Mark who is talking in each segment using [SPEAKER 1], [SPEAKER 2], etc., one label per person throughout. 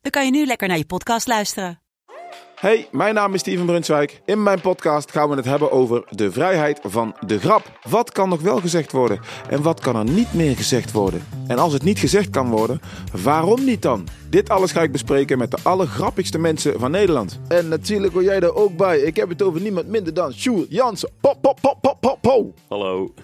[SPEAKER 1] dan kan je nu lekker naar je podcast luisteren.
[SPEAKER 2] Hey, mijn naam is Steven Brunswijk. In mijn podcast gaan we het hebben over de vrijheid van de grap. Wat kan nog wel gezegd worden en wat kan er niet meer gezegd worden? En als het niet gezegd kan worden, waarom niet dan? Dit alles ga ik bespreken met de allergrappigste mensen van Nederland. En natuurlijk hoor jij er ook bij. Ik heb het over niemand minder dan Sjoerd Jansen. Pop, pop, pop, pop, pop, pop.
[SPEAKER 3] Hallo.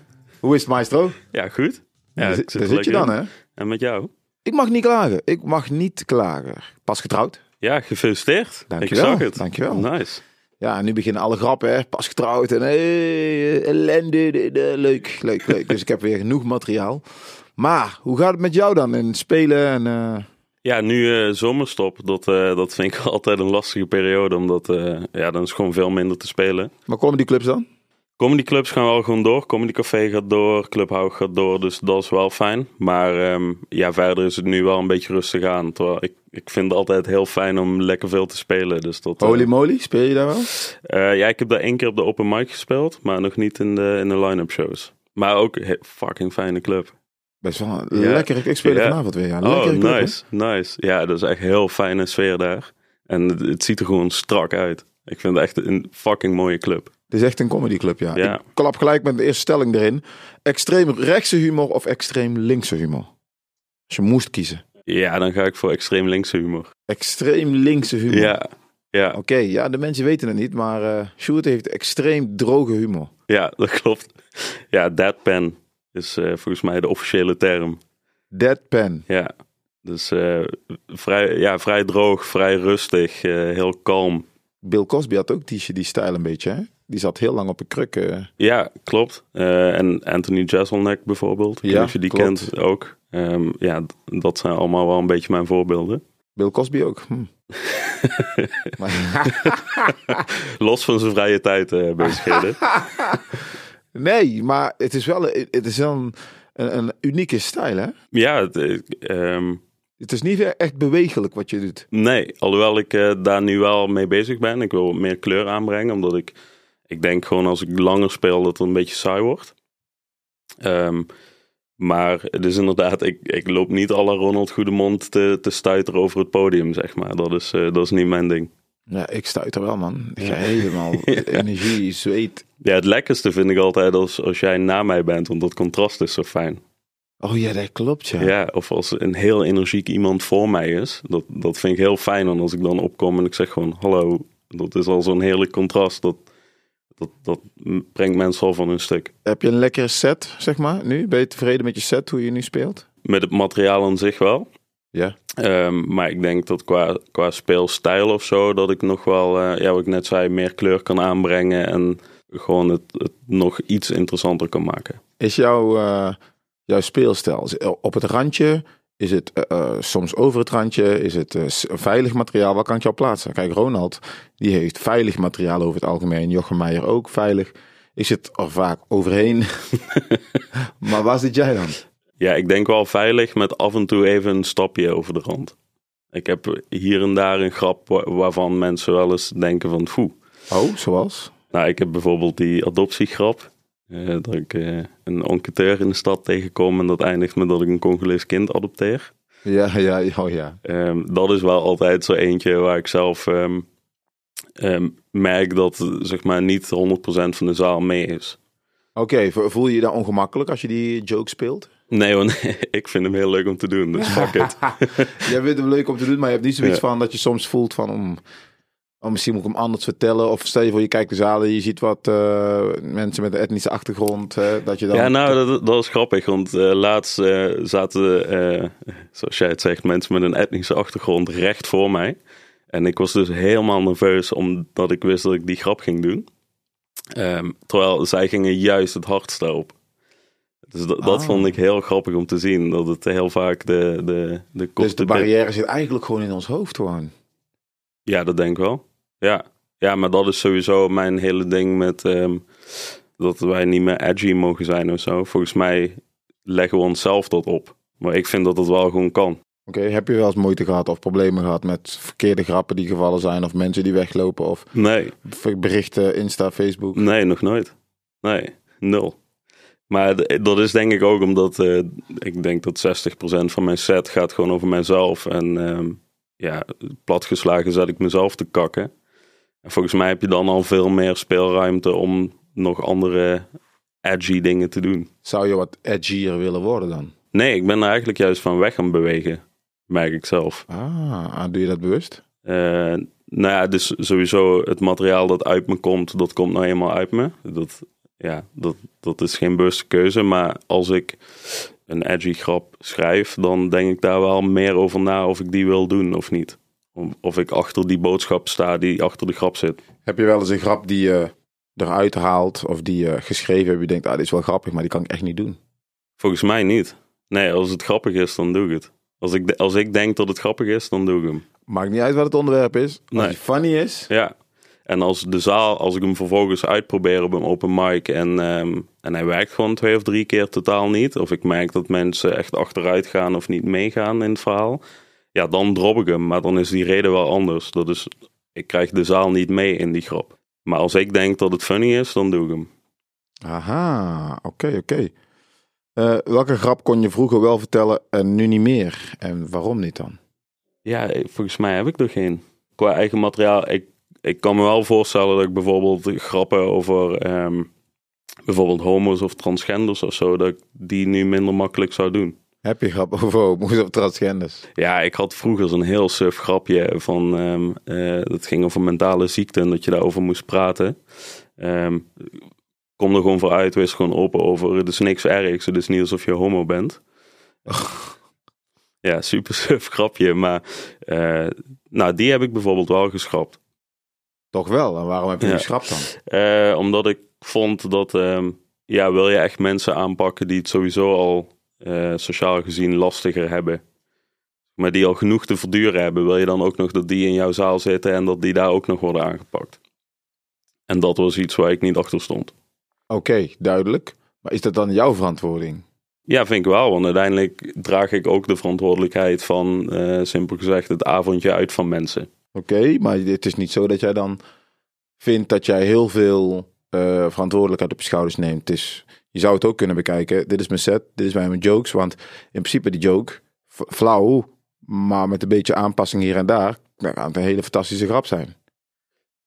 [SPEAKER 2] Hoe is het, maestro?
[SPEAKER 3] Ja, goed. Ja,
[SPEAKER 2] Daar zit-
[SPEAKER 3] zit
[SPEAKER 2] daar zit je dan, hè?
[SPEAKER 3] En met jou?
[SPEAKER 2] Ik mag niet klagen. Ik mag niet klagen. Pas getrouwd.
[SPEAKER 3] Ja, gefeliciteerd.
[SPEAKER 2] Dankjewel,
[SPEAKER 3] Ik zag het.
[SPEAKER 2] dankjewel.
[SPEAKER 3] Nice.
[SPEAKER 2] Ja, nu beginnen alle grappen, hè. Pas getrouwd en hey, ellende. de- de- leuk, leuk, leuk. Dus ik heb weer genoeg materiaal. Maar, hoe gaat het met jou dan in spelen? En, eh,
[SPEAKER 3] Ja, nu eh, zomerstop. Dat, eh, dat vind ik altijd een lastige periode. Omdat ja, dan is gewoon veel minder te spelen.
[SPEAKER 2] waar komen die clubs dan?
[SPEAKER 3] Comedyclubs gaan wel gewoon door. Comedy Café gaat door. Club Houg gaat door. Dus dat is wel fijn. Maar ehm, ja, verder is het nu wel een beetje rustig aan. Terwijl ik, ik vind het altijd heel fijn om lekker veel te spelen. Dus dat, eh,
[SPEAKER 2] Holy moly, speel je daar wel?
[SPEAKER 3] Eh, ja, ik heb daar één keer op de open mic gespeeld, maar nog niet in de, in de line-up shows. Maar ook een fucking fijne club.
[SPEAKER 2] Best wel
[SPEAKER 3] Ja.
[SPEAKER 2] lekker. Ik speel
[SPEAKER 3] Ja.
[SPEAKER 2] vanavond weer. Ja.
[SPEAKER 3] Oh,
[SPEAKER 2] hè?
[SPEAKER 3] nice, nice. Ja, dat is echt heel fijne sfeer daar. En het, het ziet er gewoon strak uit. Ik vind het echt een fucking mooie club.
[SPEAKER 2] Het is echt een comedyclub, ja.
[SPEAKER 3] Ja.
[SPEAKER 2] Ik klap gelijk met de eerste stelling erin. Extreem rechtse humor of extreem linkse humor? Als je moest kiezen.
[SPEAKER 3] Ja, dan ga ik voor extreem linkse humor.
[SPEAKER 2] Extreem linkse humor.
[SPEAKER 3] Ja, ja,
[SPEAKER 2] Oké, ja, de mensen weten het niet, maar eh Sjoerd heeft extreem droge humor.
[SPEAKER 3] ja, dat klopt. Ja, deadpan is eh, volgens mij de officiële term.
[SPEAKER 2] Deadpan.
[SPEAKER 3] Ja, dus eh, vrij, ja, vrij droog, vrij rustig, heel kalm.
[SPEAKER 2] Bill Cosby had ook die, die stijl een beetje, hè? Die zat heel lang op een kruk. eh.
[SPEAKER 3] Ja, klopt. Eh, en Anthony Jeselnik bijvoorbeeld.
[SPEAKER 2] Ja,
[SPEAKER 3] of je die
[SPEAKER 2] klopt.
[SPEAKER 3] kent ook. Ehm, ja, dat zijn allemaal wel een beetje mijn voorbeelden.
[SPEAKER 2] Bill Cosby ook. Hm.
[SPEAKER 3] Los van zijn vrije tijd eh bezigheden.
[SPEAKER 2] nee, maar het is wel, het is wel een, een, een unieke stijl, hè?
[SPEAKER 3] ja, het, eh, ehm,
[SPEAKER 2] Het is niet echt bewegelijk wat je doet.
[SPEAKER 3] nee. Alhoewel ik daar nu wel mee bezig ben. Ik wil meer kleur aanbrengen. Omdat ik, ik denk gewoon als ik langer speel dat het een beetje saai wordt. Ehm, maar het is inderdaad, ik, ik loop niet alle Ronald Goedemond te, te stuiteren over het podium, zeg maar. Dat is, eh, dat is niet mijn ding.
[SPEAKER 2] Ja, ik stuit er wel, man. Ik ga helemaal energie, zweet.
[SPEAKER 3] Ja, het lekkerste vind ik altijd als, als jij na mij bent, want dat contrast is zo fijn.
[SPEAKER 2] Oh ja, dat klopt, ja.
[SPEAKER 3] Ja. of als een heel energiek iemand voor mij is. Dat, dat vind ik heel fijn. En als ik dan opkom en ik zeg gewoon hallo, dat is al zo'n heerlijk contrast. Dat, dat, dat brengt mensen al van hun stuk.
[SPEAKER 2] Heb je een lekkere set, zeg maar, nu? Ben je tevreden met je set, hoe je nu speelt?
[SPEAKER 3] Met het materiaal aan zich wel.
[SPEAKER 2] Ja.
[SPEAKER 3] Ehm, maar ik denk dat qua, qua speelstijl of zo, dat ik nog wel, eh, ja, wat ik net zei, meer kleur kan aanbrengen. En gewoon het, het nog iets interessanter kan maken.
[SPEAKER 2] Is jouw, eh, jouw speelstijl op het randje? Is het eh, eh, soms over het randje? Is het eh, veilig materiaal? Waar kan ik jou plaatsen? Kijk, Ronald, die heeft veilig materiaal over het algemeen. Jochem Meijer ook veilig. Ik zit er vaak overheen. maar waar zit jij dan?
[SPEAKER 3] Ja, ik denk wel veilig met af en toe even een stapje over de rand. Ik heb hier en daar een grap wa- waarvan mensen wel eens denken van foe.
[SPEAKER 2] Oh, zoals?
[SPEAKER 3] Nou, ik heb bijvoorbeeld die adoptiegrap. Eh, dat ik eh, een enquêteur in de stad tegenkom en dat eindigt met dat ik een Congolees kind adopteer.
[SPEAKER 2] Ja, ja, oh ja.
[SPEAKER 3] Ehm, dat is wel altijd zo eentje waar ik zelf ehm, ehm, merk dat zeg maar niet 100% van de zaal mee is.
[SPEAKER 2] Oké, vo- voel je je dan ongemakkelijk als je die joke speelt?
[SPEAKER 3] Nee, want ik vind hem heel leuk om te doen, dus fuck it.
[SPEAKER 2] Jij vindt hem leuk om te doen, maar je hebt niet zoiets
[SPEAKER 3] Ja.
[SPEAKER 2] van dat je soms voelt van... om oh, misschien moet ik hem anders vertellen. Of stel je voor, je kijkt de zalen, je ziet wat eh, mensen met een etnische achtergrond. dat je dan...
[SPEAKER 3] Ja, nou, dat, dat is grappig, want eh, laatst eh, zaten, zoals jij het zegt, mensen met een etnische achtergrond recht voor mij. En ik was dus helemaal nerveus omdat ik wist dat ik die grap ging doen. Ehm, terwijl zij gingen juist het hardst daarop. Dus dat, dat
[SPEAKER 2] Ah.
[SPEAKER 3] vond ik heel grappig om te zien. Dat het heel vaak de, de, de
[SPEAKER 2] Dus de barrière zit eigenlijk gewoon in ons hoofd gewoon.
[SPEAKER 3] Ja, dat denk ik wel. Ja. ja, maar dat is sowieso mijn hele ding met ehm, dat wij niet meer edgy mogen zijn of zo. Volgens mij leggen we onszelf dat op. Maar ik vind dat het wel gewoon kan.
[SPEAKER 2] Oké, heb je wel eens moeite gehad of problemen gehad met verkeerde grappen die gevallen zijn of mensen die weglopen of
[SPEAKER 3] Nee,
[SPEAKER 2] berichten, Insta, Facebook?
[SPEAKER 3] nee, nog nooit. Nee, nul. Maar dat is denk ik ook omdat eh, ik denk dat 60% van mijn set gaat gewoon over mijzelf. En ehm, ja, platgeslagen zet ik mezelf te kakken. En volgens mij heb je dan al veel meer speelruimte om nog andere edgy dingen te doen.
[SPEAKER 2] Zou je wat edgier willen worden dan?
[SPEAKER 3] Nee, ik ben er eigenlijk juist van weg aan bewegen, merk ik zelf.
[SPEAKER 2] Ah, doe je dat bewust?
[SPEAKER 3] Eh, nou ja, dus sowieso het materiaal dat uit me komt, dat komt nou eenmaal uit me. Dat, ja, dat, dat is geen bewuste keuze. Maar als ik een edgy grap schrijf, dan denk ik daar wel meer over na of ik die wil doen of niet. Of, ik achter die boodschap sta die achter de grap zit.
[SPEAKER 2] Heb je wel eens een grap die je eruit haalt of die je geschreven hebt, je denkt, ah, dit is wel grappig, maar die kan ik echt niet doen?
[SPEAKER 3] Volgens mij niet. Nee, als het grappig is, dan doe ik het. Als ik, als ik denk dat het grappig is, dan doe ik hem.
[SPEAKER 2] Maakt niet uit wat het onderwerp is. Als
[SPEAKER 3] Nee.
[SPEAKER 2] die funny is,
[SPEAKER 3] Ja. En als de zaal, als ik hem vervolgens uitprobeer op een open mic en, ehm, en hij werkt gewoon twee of drie keer totaal niet, of ik merk dat mensen echt achteruit gaan of niet meegaan in het verhaal, ja, dan drop ik hem. Maar dan is die reden wel anders. Dat is, ik krijg de zaal niet mee in die grap. Maar als ik denk dat het funny is, dan doe ik hem.
[SPEAKER 2] Aha, oké, oké. Eh, welke grap kon je vroeger wel vertellen en nu niet meer? En waarom niet dan?
[SPEAKER 3] Ja, volgens mij heb ik er geen. Qua eigen materiaal, ik, ik kan me wel voorstellen dat ik bijvoorbeeld grappen over ehm, bijvoorbeeld homo's of transgenders of zo, dat ik die nu minder makkelijk zou doen.
[SPEAKER 2] Heb je grap over homo's of transgenders?
[SPEAKER 3] Ja, ik had vroeger zo'n heel suf grapje van, eh, dat ging over mentale ziekte en dat je daarover moest praten. Ehm kom er gewoon voor uit, wees gewoon open over, het is niks ergs, het is niet alsof je homo bent. Ja, super suf grapje, maar eh, nou, die heb ik bijvoorbeeld wel geschrapt.
[SPEAKER 2] Toch wel, en waarom heb je
[SPEAKER 3] Ja.
[SPEAKER 2] die geschrapt dan?
[SPEAKER 3] Eh, omdat ik vond dat, ehm, ja, wil je echt mensen aanpakken die het sowieso al eh, sociaal gezien lastiger hebben, maar die al genoeg te verduren hebben, wil je dan ook nog dat die in jouw zaal zitten en dat die daar ook nog worden aangepakt. En dat was iets waar ik niet achter stond.
[SPEAKER 2] Oké, duidelijk. Maar is dat dan jouw verantwoording?
[SPEAKER 3] Ja, vind ik wel, want uiteindelijk draag ik ook de verantwoordelijkheid van, eh, simpel gezegd, het avondje uit van mensen.
[SPEAKER 2] Oké, maar het is niet zo dat jij dan vindt dat jij heel veel eh, verantwoordelijkheid op je schouders neemt. Het is, je zou het ook kunnen bekijken. Dit is mijn set, dit is bij mijn jokes. Want in principe die joke, flauw, maar met een beetje aanpassing hier en daar, dan kan het een hele fantastische grap zijn.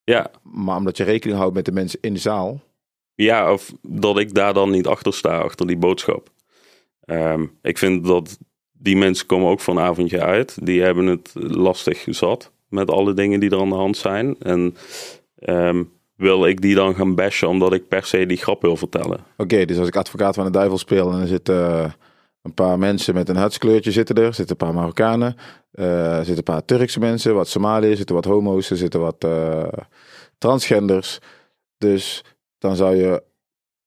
[SPEAKER 3] Ja,
[SPEAKER 2] Maar omdat je rekening houdt met de mensen in de zaal.
[SPEAKER 3] Ja, of dat ik daar dan niet achter sta, achter die boodschap. Ehm, ik vind dat die mensen komen ook voor een avondje uit. Die hebben het lastig zat met alle dingen die er aan de hand zijn. En ehm, wil ik die dan gaan bashen omdat ik per se die grap wil vertellen?
[SPEAKER 2] Oké, dus als ik advocaat van de duivel speel en er zitten eh, een paar mensen met een huidskleurtje zitten er, zitten een paar Marokkanen, eh, er zitten een paar Turkse mensen, wat Somaliërs, zitten wat homo's, er zitten wat eh, transgenders. Dus dan zou je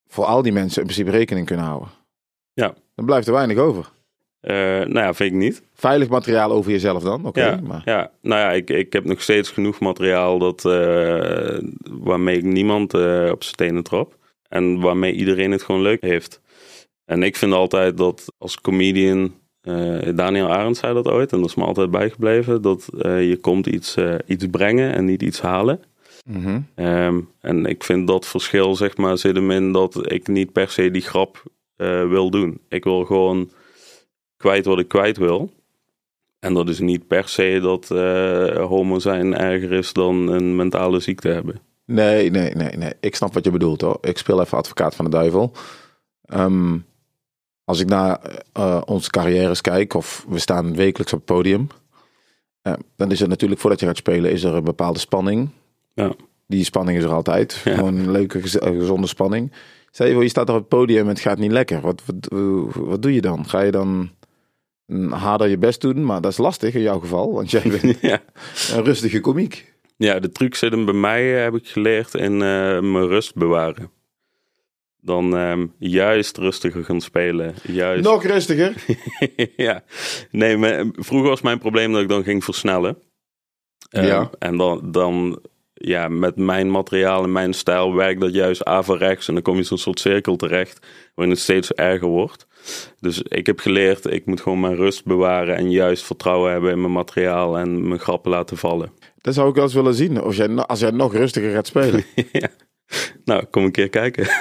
[SPEAKER 2] voor al die mensen in principe rekening kunnen houden.
[SPEAKER 3] Ja.
[SPEAKER 2] Dan blijft er weinig over.
[SPEAKER 3] Eh, nou ja, vind ik niet.
[SPEAKER 2] Veilig materiaal over jezelf dan, oké.
[SPEAKER 3] ja,
[SPEAKER 2] maar
[SPEAKER 3] ja, nou ja, ik, ik heb nog steeds genoeg materiaal dat, eh, waarmee ik niemand eh, op zijn tenen trap. En waarmee iedereen het gewoon leuk heeft. En ik vind altijd dat als comedian, Daniel Arendt zei dat ooit, en dat is me altijd bijgebleven, dat je komt iets, iets brengen en niet iets halen.
[SPEAKER 2] Mhm.
[SPEAKER 3] Ehm, en ik vind dat verschil, zeg maar, zit hem in dat ik niet per se die grap wil doen. Ik wil gewoon kwijt wat ik kwijt wil. En dat is niet per se dat eh, homo zijn erger is dan een mentale ziekte hebben.
[SPEAKER 2] Nee, nee, nee, nee. Ik snap wat je bedoelt hoor. Ik speel even advocaat van de duivel. Ehm, als ik naar eh, onze carrières kijk, of we staan wekelijks op het podium, eh, dan is er natuurlijk voordat je gaat spelen, is er een bepaalde spanning.
[SPEAKER 3] Ja.
[SPEAKER 2] Die spanning is er altijd.
[SPEAKER 3] Ja.
[SPEAKER 2] Gewoon een leuke, gez- gezonde spanning. Stel je voor, je staat op het podium en het gaat niet lekker. Wat, wat, wat doe je dan? Ga je dan harder je best doen? Maar dat is lastig in jouw geval, want jij bent
[SPEAKER 3] ja.
[SPEAKER 2] een rustige komiek.
[SPEAKER 3] ja, de truc zit hem bij mij, eh, heb ik geleerd, in eh, mijn rust bewaren. dan ehm, juist rustiger gaan spelen. Juist,
[SPEAKER 2] Nog rustiger.
[SPEAKER 3] ja, nee, maar vroeger was mijn probleem dat ik dan ging versnellen.
[SPEAKER 2] Ja.
[SPEAKER 3] En dan, dan, ja, met mijn materiaal en mijn stijl werkt dat juist averechts. En dan kom je zo'n soort cirkel terecht, waarin het steeds erger wordt. Dus ik heb geleerd, ik moet gewoon mijn rust bewaren en juist vertrouwen hebben in mijn materiaal en mijn grappen laten vallen.
[SPEAKER 2] Dat zou ik wel eens willen zien. Of jij, als jij nog rustiger gaat spelen.
[SPEAKER 3] ja. Nou, kom een keer kijken.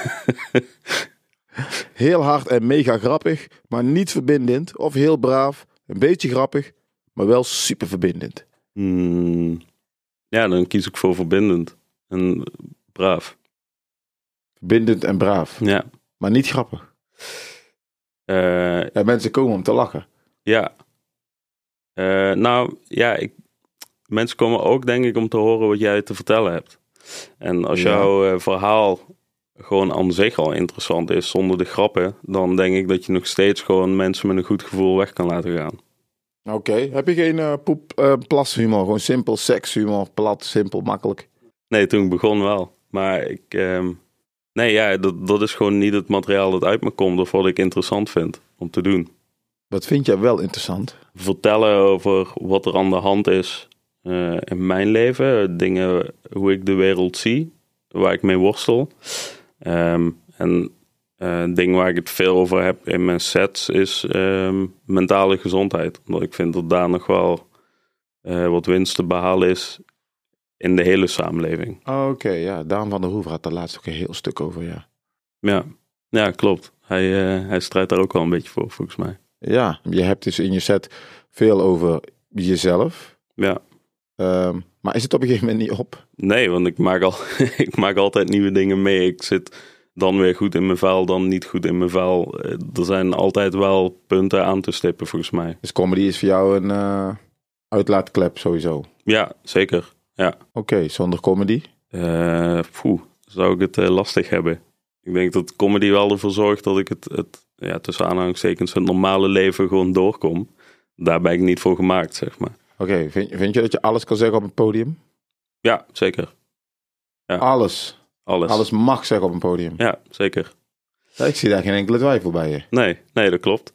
[SPEAKER 2] Heel hard en mega grappig, maar niet verbindend. Of heel braaf, een beetje grappig, maar wel super verbindend.
[SPEAKER 3] Hmm. Ja, dan kies ik voor verbindend en braaf.
[SPEAKER 2] Verbindend en braaf,
[SPEAKER 3] Ja.
[SPEAKER 2] maar niet grappig.
[SPEAKER 3] Eh,
[SPEAKER 2] Ja, mensen komen om te lachen.
[SPEAKER 3] Ja. Eh, nou, ja, ik, mensen komen ook denk ik om te horen wat jij te vertellen hebt. En als
[SPEAKER 2] Ja.
[SPEAKER 3] jouw eh, verhaal gewoon aan zich al interessant is, zonder de grappen, dan denk ik dat je nog steeds gewoon mensen met een goed gevoel weg kan laten gaan.
[SPEAKER 2] Oké, heb je geen eh, poep, eh, plashumor? Gewoon simpel sekshumor, plat, simpel, makkelijk.
[SPEAKER 3] Nee, toen ik begon wel. Maar ik, ehm, nee, ja, dat, dat is gewoon niet het materiaal dat uit me komt of wat ik interessant vind om te doen.
[SPEAKER 2] Wat vind jij wel interessant?
[SPEAKER 3] vertellen over wat er aan de hand is eh, in mijn leven. Dingen, hoe ik de wereld zie, waar ik mee worstel. Ehm, en eh, een ding waar ik het veel over heb in mijn sets is ehm, mentale gezondheid. Omdat ik vind dat daar nog wel eh, wat winst te behalen is in de hele samenleving.
[SPEAKER 2] Oké, ja, Daan van der Hoever had daar laatst ook een heel stuk over, ja.
[SPEAKER 3] Ja, ja klopt. Hij, eh, hij strijdt daar ook wel een beetje voor, volgens mij.
[SPEAKER 2] Ja, je hebt dus in je set veel over jezelf.
[SPEAKER 3] Ja.
[SPEAKER 2] Ehm, maar is het op een gegeven moment niet op?
[SPEAKER 3] Nee, want ik maak, al, ik maak altijd nieuwe dingen mee. Ik zit dan weer goed in mijn vel, dan niet goed in mijn vel. Eh, Er zijn altijd wel punten aan te stippen, volgens mij.
[SPEAKER 2] Dus comedy is voor jou een eh, uitlaatklep sowieso.
[SPEAKER 3] Ja, zeker. Ja.
[SPEAKER 2] Oké, zonder comedy.
[SPEAKER 3] Poeh, zou ik het eh, lastig hebben. Ik denk dat comedy wel ervoor zorgt dat ik het, het ja, tussen aanhalingstekens, het normale leven gewoon doorkom. Daar ben ik niet voor gemaakt, zeg maar.
[SPEAKER 2] Oké, vind, vind je dat je alles kan zeggen op een podium?
[SPEAKER 3] Ja, zeker. Ja.
[SPEAKER 2] Alles.
[SPEAKER 3] Alles.
[SPEAKER 2] Alles mag zeggen op een podium.
[SPEAKER 3] Ja, zeker.
[SPEAKER 2] Ja, ik zie daar geen enkele twijfel bij je.
[SPEAKER 3] Nee, nee, dat klopt.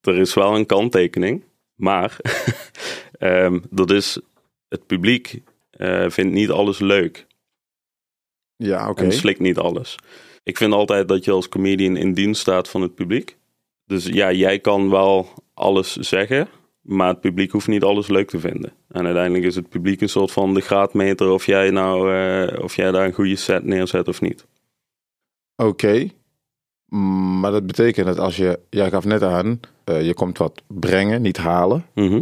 [SPEAKER 3] Er is wel een kanttekening, maar ehm, dat is het publiek eh, vindt niet alles leuk
[SPEAKER 2] Ja, oké.
[SPEAKER 3] en slikt niet alles. Ik vind altijd dat je als comedian in dienst staat van het publiek. Dus ja, jij kan wel alles zeggen, maar het publiek hoeft niet alles leuk te vinden. En uiteindelijk is het publiek een soort van de graadmeter of jij nou eh, of jij daar een goede set neerzet of niet.
[SPEAKER 2] Oké. Maar dat betekent dat als je, jij gaf net aan, eh, je komt wat brengen, niet halen.
[SPEAKER 3] Mhm.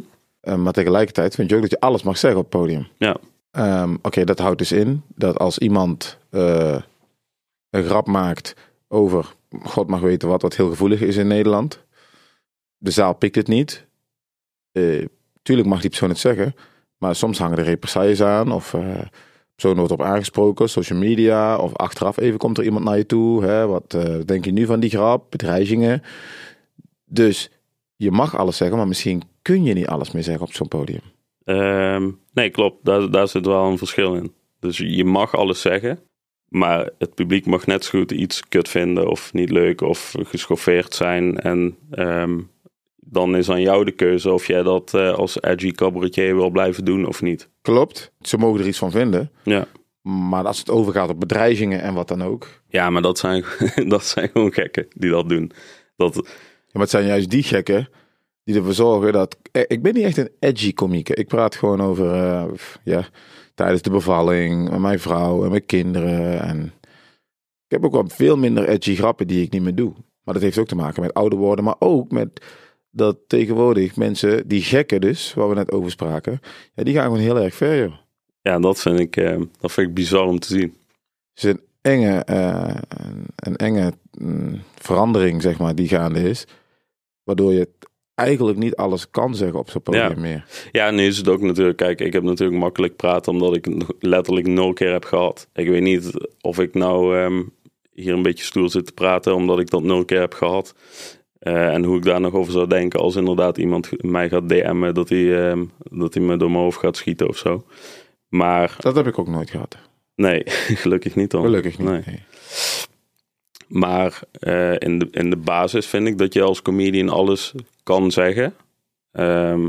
[SPEAKER 2] Maar tegelijkertijd vind je ook dat je alles mag zeggen op het podium.
[SPEAKER 3] Ja.
[SPEAKER 2] Ehm, Oké, dat houdt dus in dat als iemand eh, een grap maakt over, god mag weten wat, wat heel gevoelig is in Nederland. De zaal pikt het niet. Eh, tuurlijk mag die persoon het zeggen, maar soms hangen er represailles aan of eh persoon wordt op aangesproken, social media of achteraf even komt er iemand naar je toe. Hè, wat denk je nu van die grap, bedreigingen. Dus je mag alles zeggen, maar misschien kun je niet alles meer zeggen op zo'n podium.
[SPEAKER 3] Ehm, nee, klopt. Daar, daar zit wel een verschil in. Dus je mag alles zeggen, maar het publiek mag net zo goed iets kut vinden of niet leuk of geschoffeerd zijn. En ehm, dan is aan jou de keuze of jij dat eh, als edgy cabaretier wil blijven doen of niet.
[SPEAKER 2] Klopt, ze mogen er iets van vinden.
[SPEAKER 3] Ja,
[SPEAKER 2] Maar als het overgaat op bedreigingen en wat dan ook.
[SPEAKER 3] ja maar dat zijn, dat zijn gewoon gekken die dat doen. Dat,
[SPEAKER 2] Ja, maar het zijn juist die gekken die ervoor zorgen dat... eh, Ik ben niet echt een edgy komiek. Ik praat gewoon over, eh, ja, tijdens de bevalling, mijn vrouw en mijn kinderen. En ik heb ook wel veel minder edgy grappen die ik niet meer doe. Maar dat heeft ook te maken met ouder worden, maar ook met dat tegenwoordig mensen, die gekken dus, waar we net over spraken, ja, die gaan gewoon heel erg ver, joh.
[SPEAKER 3] ja, dat vind, ik, eh, dat vind ik bizar om te zien.
[SPEAKER 2] Het is een enge, een, een enge mm, verandering, zeg maar, die gaande is. Waardoor je eigenlijk niet alles kan zeggen op zo'n podium
[SPEAKER 3] Ja.
[SPEAKER 2] meer.
[SPEAKER 3] Ja, nu is het ook natuurlijk, kijk, ik heb natuurlijk makkelijk praten omdat ik letterlijk nul keer heb gehad. Ik weet niet of ik nou ehm, hier een beetje stoer zit te praten omdat ik dat nul keer heb gehad. Eh, en hoe ik daar nog over zou denken als inderdaad iemand mij gaat DM'en dat hij, ehm, dat hij me door mijn hoofd gaat schieten of zo. Maar
[SPEAKER 2] Dat heb ik ook nooit gehad.
[SPEAKER 3] nee, gelukkig niet dan.
[SPEAKER 2] Gelukkig niet.
[SPEAKER 3] Nee.
[SPEAKER 2] nee.
[SPEAKER 3] Maar eh, in, de, in de basis vind ik dat je als comedian alles kan zeggen. Ehm,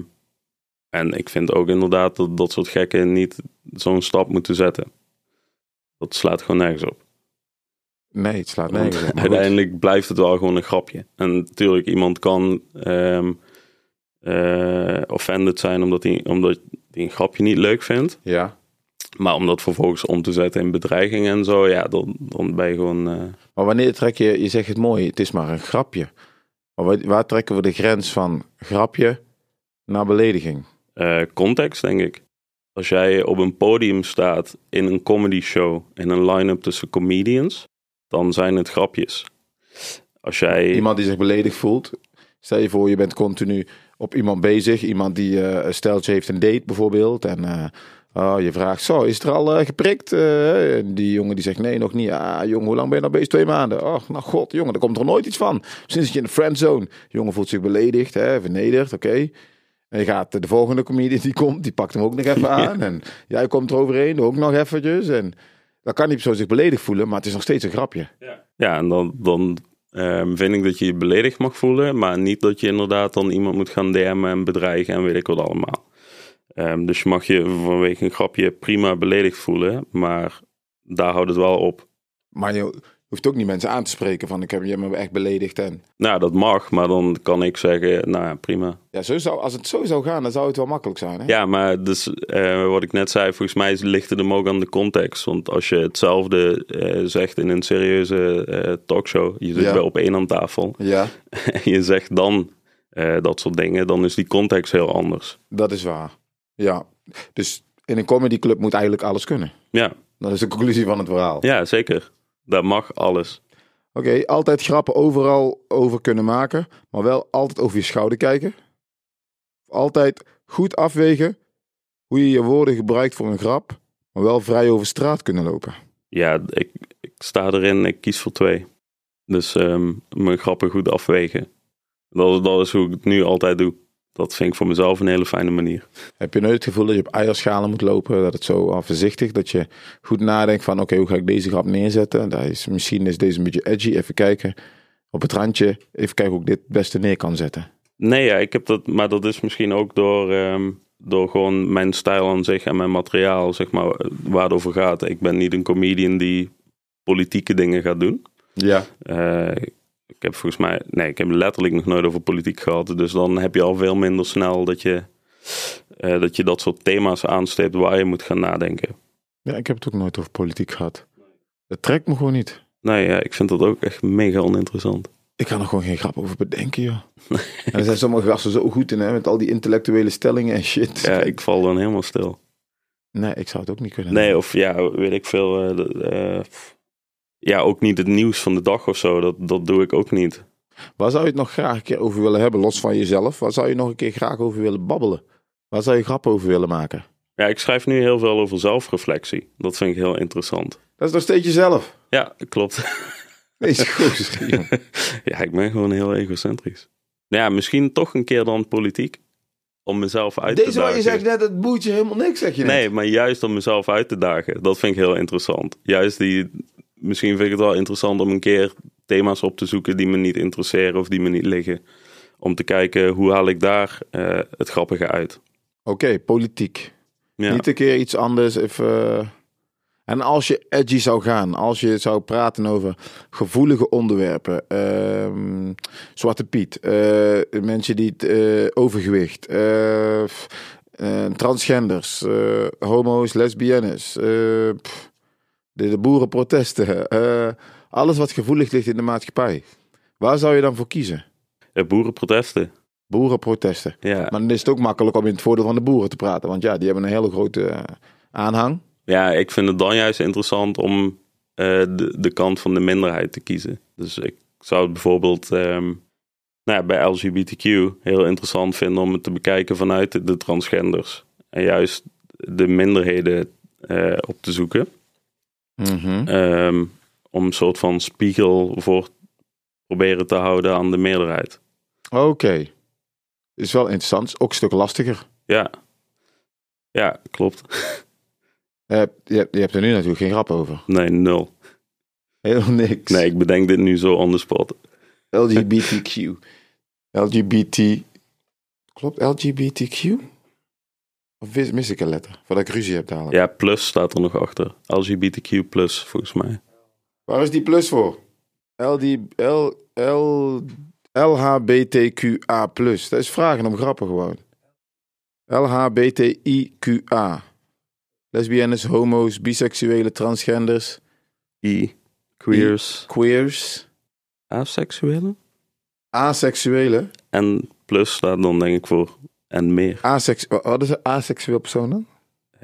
[SPEAKER 3] en ik vind ook inderdaad dat dat soort gekken niet zo'n stap moeten zetten. Dat slaat gewoon nergens op.
[SPEAKER 2] Nee, het slaat nergens op.
[SPEAKER 3] uiteindelijk blijft het wel gewoon een grapje. En natuurlijk, iemand kan ehm eh, offended zijn omdat hij, omdat hij een grapje niet leuk vindt.
[SPEAKER 2] Ja.
[SPEAKER 3] Maar om dat vervolgens om te zetten in bedreigingen en zo, ja, dan, dan ben je gewoon... eh,
[SPEAKER 2] Maar wanneer trek je, je zegt het mooi, het is maar een grapje. Maar waar, trekken we de grens van grapje naar belediging?
[SPEAKER 3] eh, context, denk ik. Als jij op een podium staat in een comedy show, in een line-up tussen comedians, dan zijn het grapjes. Als jij...
[SPEAKER 2] Iemand die zich beledigd voelt. Stel je voor, je bent continu op iemand bezig. Iemand die, eh een steltje heeft een date bijvoorbeeld. En oh, je vraagt, zo, is het er al eh, geprikt? En die jongen die zegt, nee, nog niet. Ah, jongen, hoe lang ben je nou bezig? Twee maanden. Oh, nou god, jongen, daar komt er nooit iets van. Sinds je in de friendzone. De jongen voelt zich beledigd, hè, vernederd, oké. En je gaat de volgende comedian die komt, die pakt hem ook nog even aan. En jij komt er overheen, ook nog eventjes. En dan kan die persoon zich beledigd voelen, maar het is nog steeds een grapje.
[SPEAKER 3] Ja, en dan, dan ehm, vind ik dat je je beledigd mag voelen, maar niet dat je inderdaad dan iemand moet gaan DM'en en bedreigen en weet ik wat allemaal. Ehm, dus je mag je vanwege een grapje prima beledigd voelen, maar daar houdt het wel op.
[SPEAKER 2] Maar je hoeft ook niet mensen aan te spreken van ik heb je me echt beledigd. En
[SPEAKER 3] Nou, dat mag, maar dan kan ik zeggen, nou ja, prima.
[SPEAKER 2] ja, zo zou, als het zo zou gaan, dan zou het wel makkelijk zijn. Hè?
[SPEAKER 3] Ja, maar dus, eh, wat ik net zei, volgens mij ligt het hem ook aan de context. Want als je hetzelfde eh, zegt in een serieuze eh, talkshow, je zit
[SPEAKER 2] Ja.
[SPEAKER 3] bij op één aan tafel,
[SPEAKER 2] ja,
[SPEAKER 3] en je zegt dan dat soort dingen, dan is die context heel anders.
[SPEAKER 2] dat is waar. Ja, dus in een comedyclub moet eigenlijk alles kunnen.
[SPEAKER 3] Ja,
[SPEAKER 2] Dat is de conclusie van het verhaal.
[SPEAKER 3] ja zeker. Dat mag alles.
[SPEAKER 2] Oké, altijd grappen overal over kunnen maken, maar wel altijd over je schouder kijken. Altijd goed afwegen hoe je je woorden gebruikt voor een grap, maar wel vrij over straat kunnen lopen.
[SPEAKER 3] Ja, ik, ik sta erin, ik kies voor twee. Dus ehm, mijn grappen goed afwegen. Dat, dat is hoe ik het nu altijd doe. Dat vind ik voor mezelf een hele fijne manier.
[SPEAKER 2] Heb je nooit het gevoel dat je op eierschalen moet lopen, dat het zo voorzichtig, dat je goed nadenkt van oké, hoe ga ik deze grap neerzetten? Dat is, misschien is deze een beetje edgy, even kijken op het randje, even kijken hoe ik dit het beste neer kan zetten.
[SPEAKER 3] Nee, ja, ik heb dat, maar dat is misschien ook door, ehm, door gewoon mijn stijl aan zich en mijn materiaal, zeg maar, waar het over gaat. Ik ben niet een comedian die politieke dingen gaat doen.
[SPEAKER 2] Ja.
[SPEAKER 3] Eh, ik heb volgens mij, nee, ik heb letterlijk nog nooit over politiek gehad. Dus dan heb je al veel minder snel dat je, eh, dat je dat soort thema's aansteept waar je moet gaan nadenken.
[SPEAKER 2] Ja, ik heb het ook nooit over politiek gehad. Dat trekt me gewoon niet.
[SPEAKER 3] Nee, ja, ik vind dat ook echt mega oninteressant.
[SPEAKER 2] Ik kan er gewoon geen grap over bedenken, joh. en er zijn sommige gasten zo goed in, hè, met al die intellectuele stellingen en shit.
[SPEAKER 3] Ja, ik val dan helemaal stil.
[SPEAKER 2] Nee, ik zou het ook niet kunnen.
[SPEAKER 3] Nee, of ja, weet ik veel. eh, eh, ja, ook niet het nieuws van de dag of zo. Dat, dat doe ik ook niet.
[SPEAKER 2] Waar zou je het nog graag een keer over willen hebben, los van jezelf? Waar zou je nog een keer graag over willen babbelen? Waar zou je grap over willen maken?
[SPEAKER 3] Ja, ik schrijf nu heel veel over zelfreflectie. Dat vind ik heel interessant.
[SPEAKER 2] Dat is nog steeds jezelf.
[SPEAKER 3] Ja, klopt.
[SPEAKER 2] Gozer, jongen.
[SPEAKER 3] ja, ik ben gewoon heel egocentrisch. Ja, misschien toch een keer dan politiek. Om mezelf uit te
[SPEAKER 2] Deze waar
[SPEAKER 3] dagen.
[SPEAKER 2] je zegt net, het boeit je helemaal niks, zeg je net.
[SPEAKER 3] Nee, maar juist om mezelf uit te dagen. Dat vind ik heel interessant. Juist die, misschien vind ik het wel interessant om een keer thema's op te zoeken die me niet interesseren of die me niet liggen. Om te kijken hoe haal ik daar eh, het grappige uit.
[SPEAKER 2] Oké, politiek.
[SPEAKER 3] Ja.
[SPEAKER 2] Niet een keer iets anders. Even... eh. En als je edgy zou gaan, als je zou praten over gevoelige onderwerpen, ehm, Zwarte Piet, eh, mensen die het overgewicht, transgenders, homo's, lesbiennes, pff, de, de boerenprotesten, eh, alles wat gevoelig ligt in de maatschappij. Waar zou je dan voor kiezen?
[SPEAKER 3] Eh, boerenprotesten.
[SPEAKER 2] Boerenprotesten.
[SPEAKER 3] Ja.
[SPEAKER 2] Maar dan is het ook makkelijk om in het voordeel van de boeren te praten. Want ja, die hebben een hele grote eh, aanhang.
[SPEAKER 3] ja, ik vind het dan juist interessant om de, de kant van de minderheid te kiezen. Dus ik zou het bijvoorbeeld ehm, nou ja, bij LGBTQ heel interessant vinden om het te bekijken vanuit de, de transgenders. En juist de minderheden op te zoeken. Ehm, om een soort van spiegel voor proberen te houden aan de meerderheid.
[SPEAKER 2] Oké. Is wel interessant. Ook een stuk lastiger.
[SPEAKER 3] Ja, ja klopt.
[SPEAKER 2] Je hebt, je, hebt, je hebt er nu natuurlijk geen grap over.
[SPEAKER 3] Nee, nul.
[SPEAKER 2] Helemaal niks.
[SPEAKER 3] Nee, ik bedenk dit nu zo on the spot.
[SPEAKER 2] LGBTQ. LGBT. Klopt LGBTQ? Of mis, ik een letter? Voordat ik ruzie heb dadelijk.
[SPEAKER 3] Ja, plus staat er nog achter. LGBTQ plus, volgens mij.
[SPEAKER 2] Waar is die plus voor? LD, L, L, LHBTQA+. Dat is vragen om grappen gewoon. LHBTIQA. Lesbiennes, homo's, biseksuelen, transgenders,
[SPEAKER 3] I, queers,
[SPEAKER 2] queers,
[SPEAKER 3] aseksuelen.
[SPEAKER 2] aseksuelen.
[SPEAKER 3] En plus staat dan denk ik voor en meer.
[SPEAKER 2] Asex, wat is een aseksueel persoon dan?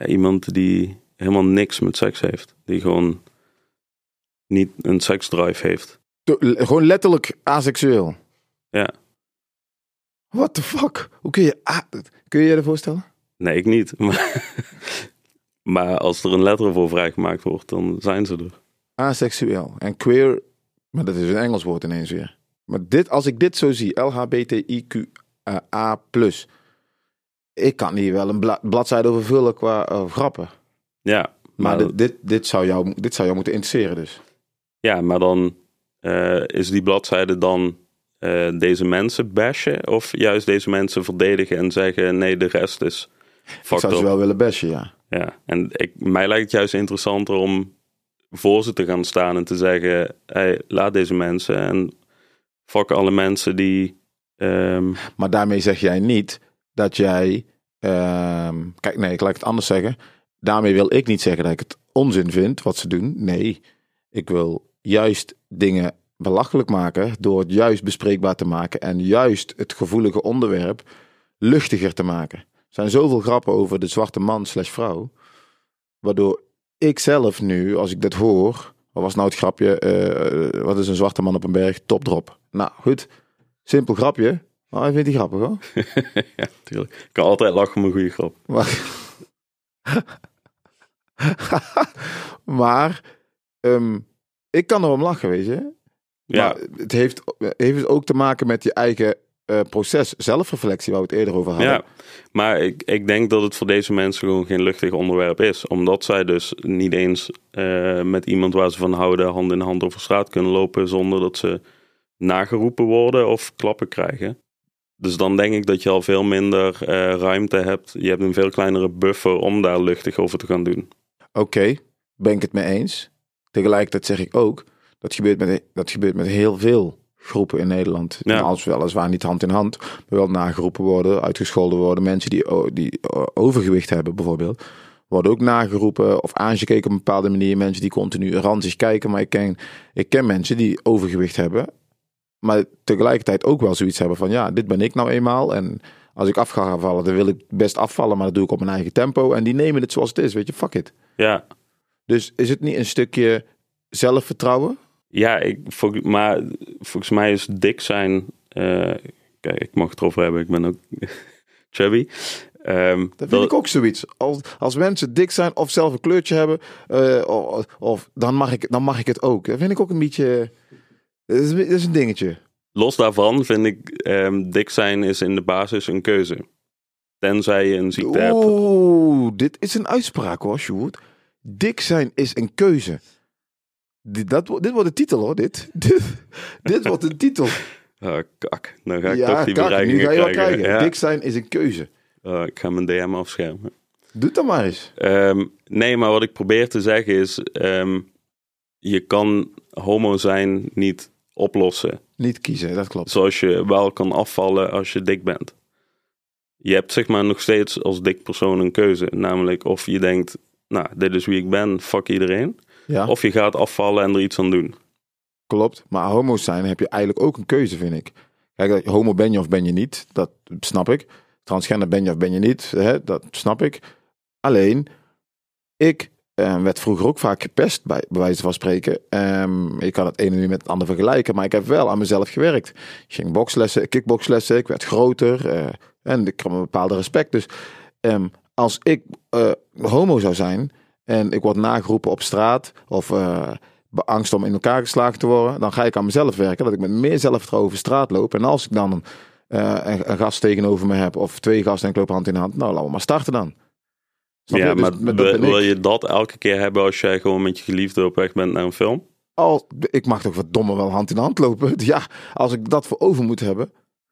[SPEAKER 3] Iemand die helemaal niks met seks heeft. Die gewoon niet een seksdrive heeft.
[SPEAKER 2] To- Gewoon letterlijk aseksueel.
[SPEAKER 3] Ja.
[SPEAKER 2] What the fuck? Hoe kun je... kun je je dat voorstellen?
[SPEAKER 3] Nee, ik niet. Maar, maar als er een letter voor vrijgemaakt wordt, dan zijn ze er.
[SPEAKER 2] Aseksueel. En queer, maar dat is een Engels woord ineens weer. Maar dit, als ik dit zo zie, LHBTIQA+, ik kan hier wel een bla- bladzijde over vullen qua eh, grappen.
[SPEAKER 3] Ja,
[SPEAKER 2] Maar
[SPEAKER 3] maar,
[SPEAKER 2] dit, dit, dit, zou jou, dit zou jou moeten interesseren dus.
[SPEAKER 3] ja, maar dan eh, is die bladzijde dan eh, deze mensen bashen of juist deze mensen verdedigen en zeggen nee, de rest is
[SPEAKER 2] Ik zou ze wel willen bashen, ja.
[SPEAKER 3] Ja, en ik, mij lijkt het juist interessanter om voor ze te gaan staan en te zeggen: hey, laat deze mensen en fuck alle mensen die. ehm,
[SPEAKER 2] Maar daarmee zeg jij niet dat jij... ehm, kijk, nee, ik laat het anders zeggen. Daarmee wil ik niet zeggen dat ik het onzin vind wat ze doen. Nee, ik wil juist dingen belachelijk maken door het juist bespreekbaar te maken en juist het gevoelige onderwerp luchtiger te maken. Er zijn zoveel grappen over de zwarte man slash vrouw, waardoor ik zelf nu, als ik dit hoor, wat was nou het grapje, eh, wat is een zwarte man op een berg, topdrop. Nou goed, simpel grapje, maar ik vind die grappig hoor.
[SPEAKER 3] ja, tuurlijk. Ik kan altijd lachen om een goede grap.
[SPEAKER 2] Maar, maar ehm, ik kan erom lachen, weet je.
[SPEAKER 3] Ja,
[SPEAKER 2] Maar het heeft, heeft het ook te maken met je eigen eh, proces, zelfreflectie, waar we het eerder over hadden.
[SPEAKER 3] ja, maar ik, ik denk dat het voor deze mensen gewoon geen luchtig onderwerp is. Omdat zij dus niet eens eh, met iemand waar ze van houden hand in hand over straat kunnen lopen zonder dat ze nageroepen worden of klappen krijgen. Dus dan denk ik dat je al veel minder eh, ruimte hebt. Je hebt een veel kleinere buffer om daar luchtig over te gaan doen.
[SPEAKER 2] Oké, ben ik het mee eens. Tegelijkertijd zeg ik ook, dat gebeurt met, dat gebeurt met heel veel groepen in Nederland.
[SPEAKER 3] Ja.
[SPEAKER 2] Als weliswaar niet hand in hand, maar wel nageroepen worden, uitgescholden worden. Mensen die, die overgewicht hebben bijvoorbeeld, worden ook nageroepen of aangekeken op een bepaalde manier. Mensen die continu ranzig kijken, maar ik ken, ik ken mensen die overgewicht hebben, maar tegelijkertijd ook wel zoiets hebben van, ja, dit ben ik nou eenmaal en... Als ik af ga gaan vallen, dan wil ik best afvallen, maar dat doe ik op mijn eigen tempo. En die nemen het zoals het is, weet je, fuck it.
[SPEAKER 3] Ja,
[SPEAKER 2] Dus is het niet een stukje zelfvertrouwen?
[SPEAKER 3] ja ik, vol- maar volgens mij is dik zijn. eh, kijk, ik mag het erover hebben, ik ben ook chubby. Ehm,
[SPEAKER 2] Dat vind ik ook zoiets. Als, als mensen dik zijn of zelf een kleurtje hebben, eh, of, of, dan, mag ik, dan mag ik het ook. Dat vind ik ook een beetje. Dat is, dat is een dingetje.
[SPEAKER 3] Los daarvan vind ik ehm, dik zijn is in de basis een keuze. Tenzij je een ziekte hebt.
[SPEAKER 2] Oeh, dit is een uitspraak hoor, Sjoerd. Dik zijn is een keuze. Dit, dat, dit wordt de titel hoor, dit. Dit, dit wordt een titel.
[SPEAKER 3] Ah, kak, dan ga ik
[SPEAKER 2] ja,
[SPEAKER 3] toch die
[SPEAKER 2] kak, nu ga je wel
[SPEAKER 3] krijgen.
[SPEAKER 2] krijgen.
[SPEAKER 3] Ja.
[SPEAKER 2] Dik zijn is een keuze.
[SPEAKER 3] Ah, ik ga mijn DM afschermen.
[SPEAKER 2] Doe het dan maar eens.
[SPEAKER 3] Ehm, nee, maar wat ik probeer te zeggen is... ehm, je kan homo zijn niet oplossen.
[SPEAKER 2] Niet kiezen, dat klopt.
[SPEAKER 3] Zoals je wel kan afvallen als je dik bent. Je hebt zeg maar nog steeds als dik persoon een keuze. Namelijk of je denkt, nou, dit is wie ik ben, fuck iedereen.
[SPEAKER 2] Ja,
[SPEAKER 3] Of je gaat afvallen en er iets aan doen.
[SPEAKER 2] klopt. Maar homo's zijn heb je eigenlijk ook een keuze, vind ik. Kijk, homo ben je of ben je niet, dat snap ik. Transgender ben je of ben je niet, hè? dat snap ik. Alleen, ik eh, werd vroeger ook vaak gepest, bij, bij wijze van spreken. Ehm, ik kan het ene niet met het andere vergelijken, maar ik heb wel aan mezelf gewerkt. Ik ging bokslessen, kickboxlessen, ik werd groter eh, en ik kwam een bepaalde respect. Dus ehm, als ik eh, homo zou zijn en ik word nageroepen op straat of eh, beangst om in elkaar geslagen te worden, dan ga ik aan mezelf werken, dat ik met meer zelfvertrouwen over straat loop. En als ik dan een, een, een gast tegenover me heb of twee gasten en ik loop hand in hand, nou laten we maar starten dan. Snap
[SPEAKER 3] ja,
[SPEAKER 2] je? Dus
[SPEAKER 3] maar
[SPEAKER 2] dat
[SPEAKER 3] wil,
[SPEAKER 2] ik.
[SPEAKER 3] je dat elke keer hebben als jij gewoon met je geliefde op weg bent naar een film?
[SPEAKER 2] Al, ik mag toch verdomme wel hand in hand lopen. Ja, als ik dat voor over moet hebben.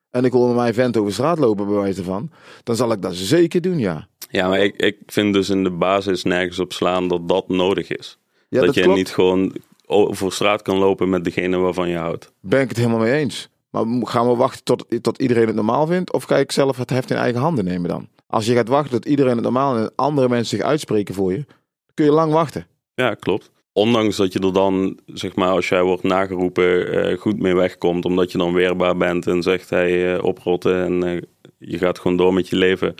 [SPEAKER 2] En ik wil met mijn vent over straat lopen, bij wijze van. Dan zal ik dat zeker doen, ja.
[SPEAKER 3] Ja, maar ik, ik vind dus in de basis nergens op slaan dat dat nodig is.
[SPEAKER 2] ja
[SPEAKER 3] dat, je
[SPEAKER 2] klopt.
[SPEAKER 3] niet gewoon over straat kan lopen met degene waarvan je houdt.
[SPEAKER 2] Ben ik het helemaal mee eens. Maar gaan we wachten tot, tot iedereen het normaal vindt? Of ga ik zelf het heft in eigen handen nemen dan? Als je gaat wachten tot iedereen het normaal en andere mensen zich uitspreken voor je, kun je lang wachten.
[SPEAKER 3] Ja, klopt. Ondanks dat je er dan, zeg maar, als jij wordt nageroepen, eh, goed mee wegkomt. Omdat je dan weerbaar bent en zegt, hij eh, oprotten en eh, je gaat gewoon door met je leven.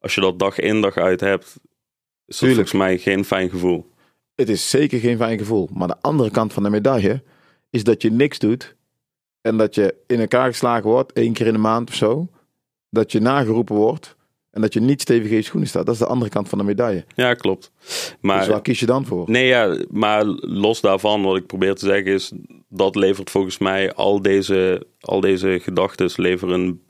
[SPEAKER 3] Als je dat dag in dag uit hebt, is dat
[SPEAKER 2] Tuurlijk.
[SPEAKER 3] volgens mij geen fijn gevoel.
[SPEAKER 2] Het is zeker geen fijn gevoel. Maar de andere kant van de medaille is dat je niks doet. En dat je in elkaar geslagen wordt, één keer in de maand of zo. Dat je nageroepen wordt. En dat je niet stevig in je schoenen staat. Dat is de andere kant van de medaille.
[SPEAKER 3] Ja, klopt. Maar
[SPEAKER 2] dus waar kies je dan voor?
[SPEAKER 3] Nee, ja, maar los daarvan, wat ik probeer te zeggen is, dat levert volgens mij al deze, al deze gedachten leveren een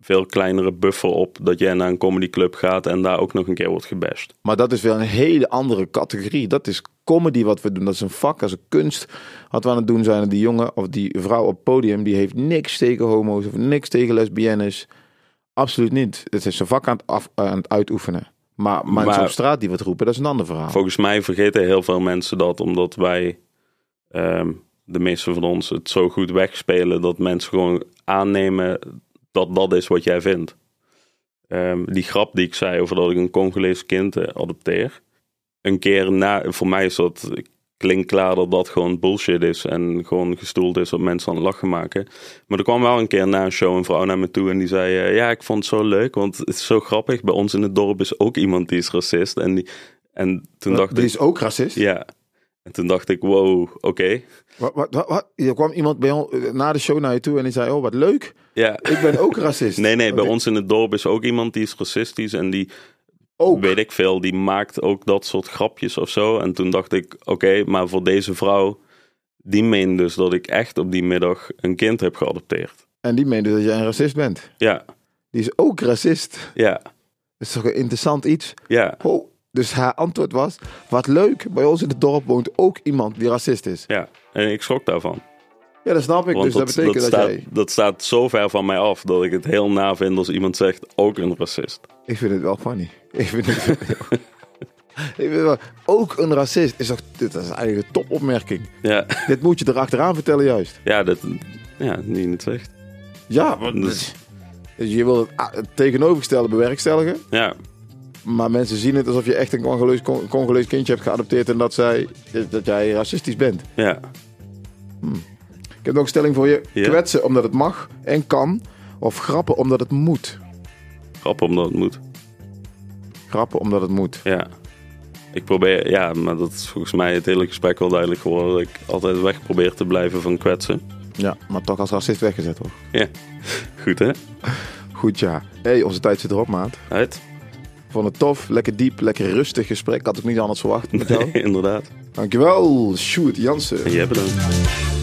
[SPEAKER 3] veel kleinere buffer op dat jij naar een comedyclub gaat en daar ook nog een keer wordt gebashed.
[SPEAKER 2] Maar dat is wel een hele andere categorie. Dat is comedy wat we doen. Dat is een vak, dat is een kunst. Wat we aan het doen zijn. Die jongen of die vrouw op podium, die heeft niks tegen homo's of niks tegen lesbiennes. Absoluut niet. Het is een vak aan het, af, aan het uitoefenen. Maar mensen
[SPEAKER 3] Maar-
[SPEAKER 2] op straat die wat roepen, dat is een ander verhaal.
[SPEAKER 3] Volgens mij vergeten heel veel mensen dat omdat wij, ehm, de meeste van ons, het zo goed wegspelen dat mensen gewoon aannemen dat dat is wat jij vindt. Ehm, die grap die ik zei over dat ik een Congolees kind eh, adopteer. Een keer na, voor mij is dat klinkt klaar dat dat gewoon bullshit is en gewoon gestoeld is op mensen aan het lachen maken. Maar er kwam wel een keer na een show een vrouw naar me toe en die zei: eh, Ja, ik vond het zo leuk, want het is zo grappig. Bij ons in het dorp is ook iemand die is racist. En, die, en toen dacht
[SPEAKER 2] die
[SPEAKER 3] ik:
[SPEAKER 2] is ook racist.
[SPEAKER 3] Ja. En toen dacht ik: Wow, oké.
[SPEAKER 2] Wat, wat, wat, wat? Er kwam iemand bij ons, na de show naar je toe en die zei: Oh, wat leuk.
[SPEAKER 3] Ja.
[SPEAKER 2] Ik ben ook racist.
[SPEAKER 3] Nee, nee, bij ons in het dorp is ook iemand die is racistisch en die,
[SPEAKER 2] ook.
[SPEAKER 3] weet ik veel, die maakt ook dat soort grapjes of zo. En toen dacht ik, oké, maar voor deze vrouw, die meent dus dat ik echt op die middag een kind heb geadopteerd.
[SPEAKER 2] En die meende dat jij een racist bent.
[SPEAKER 3] Ja,
[SPEAKER 2] Die is ook racist.
[SPEAKER 3] ja,
[SPEAKER 2] Dat is toch een interessant iets?
[SPEAKER 3] ja,
[SPEAKER 2] Oh, dus haar antwoord was: Wat leuk, bij ons in het dorp woont ook iemand die racist is.
[SPEAKER 3] ja. En ik schrok daarvan.
[SPEAKER 2] Ja, dat snap ik.
[SPEAKER 3] Want
[SPEAKER 2] dus dat, betekent dat,
[SPEAKER 3] staat,
[SPEAKER 2] jij.
[SPEAKER 3] dat staat zo ver van mij af dat ik het heel na vind als iemand zegt, ook een racist.
[SPEAKER 2] Ik vind het wel funny. Ik vind het. ik vind het wel, ook een racist is toch. Dit is eigenlijk een topopmerking.
[SPEAKER 3] Ja,
[SPEAKER 2] Dit moet je erachteraan vertellen, juist.
[SPEAKER 3] ja, dat, ja die je het zegt.
[SPEAKER 2] Ja, want
[SPEAKER 3] Dus-
[SPEAKER 2] dus je wil het, ah, het tegenovergestelde bewerkstelligen.
[SPEAKER 3] Ja,
[SPEAKER 2] Maar mensen zien het alsof je echt een Congolees, Con- Congolees kindje hebt geadopteerd. en dat, zij, dat jij racistisch bent.
[SPEAKER 3] ja,
[SPEAKER 2] Ik heb nog een stelling voor je:
[SPEAKER 3] Ja.
[SPEAKER 2] kwetsen omdat het mag en kan. Of grappen omdat het moet.
[SPEAKER 3] grappig omdat het moet.
[SPEAKER 2] Grappen omdat het moet.
[SPEAKER 3] Ja. Ik probeer, ja, maar dat is volgens mij het hele gesprek wel duidelijk geworden. Dat ik altijd weg probeer te blijven van kwetsen.
[SPEAKER 2] Ja, maar toch als racist weggezet hoor.
[SPEAKER 3] Ja, goed hè?
[SPEAKER 2] Goed ja. hey, onze tijd zit erop, maat.
[SPEAKER 3] Uit?
[SPEAKER 2] Vond het tof, lekker diep, lekker rustig gesprek. Had ik niet anders verwacht met jou.
[SPEAKER 3] Inderdaad.
[SPEAKER 2] Dankjewel, Sjoerd Jansen.
[SPEAKER 3] En jij bedankt.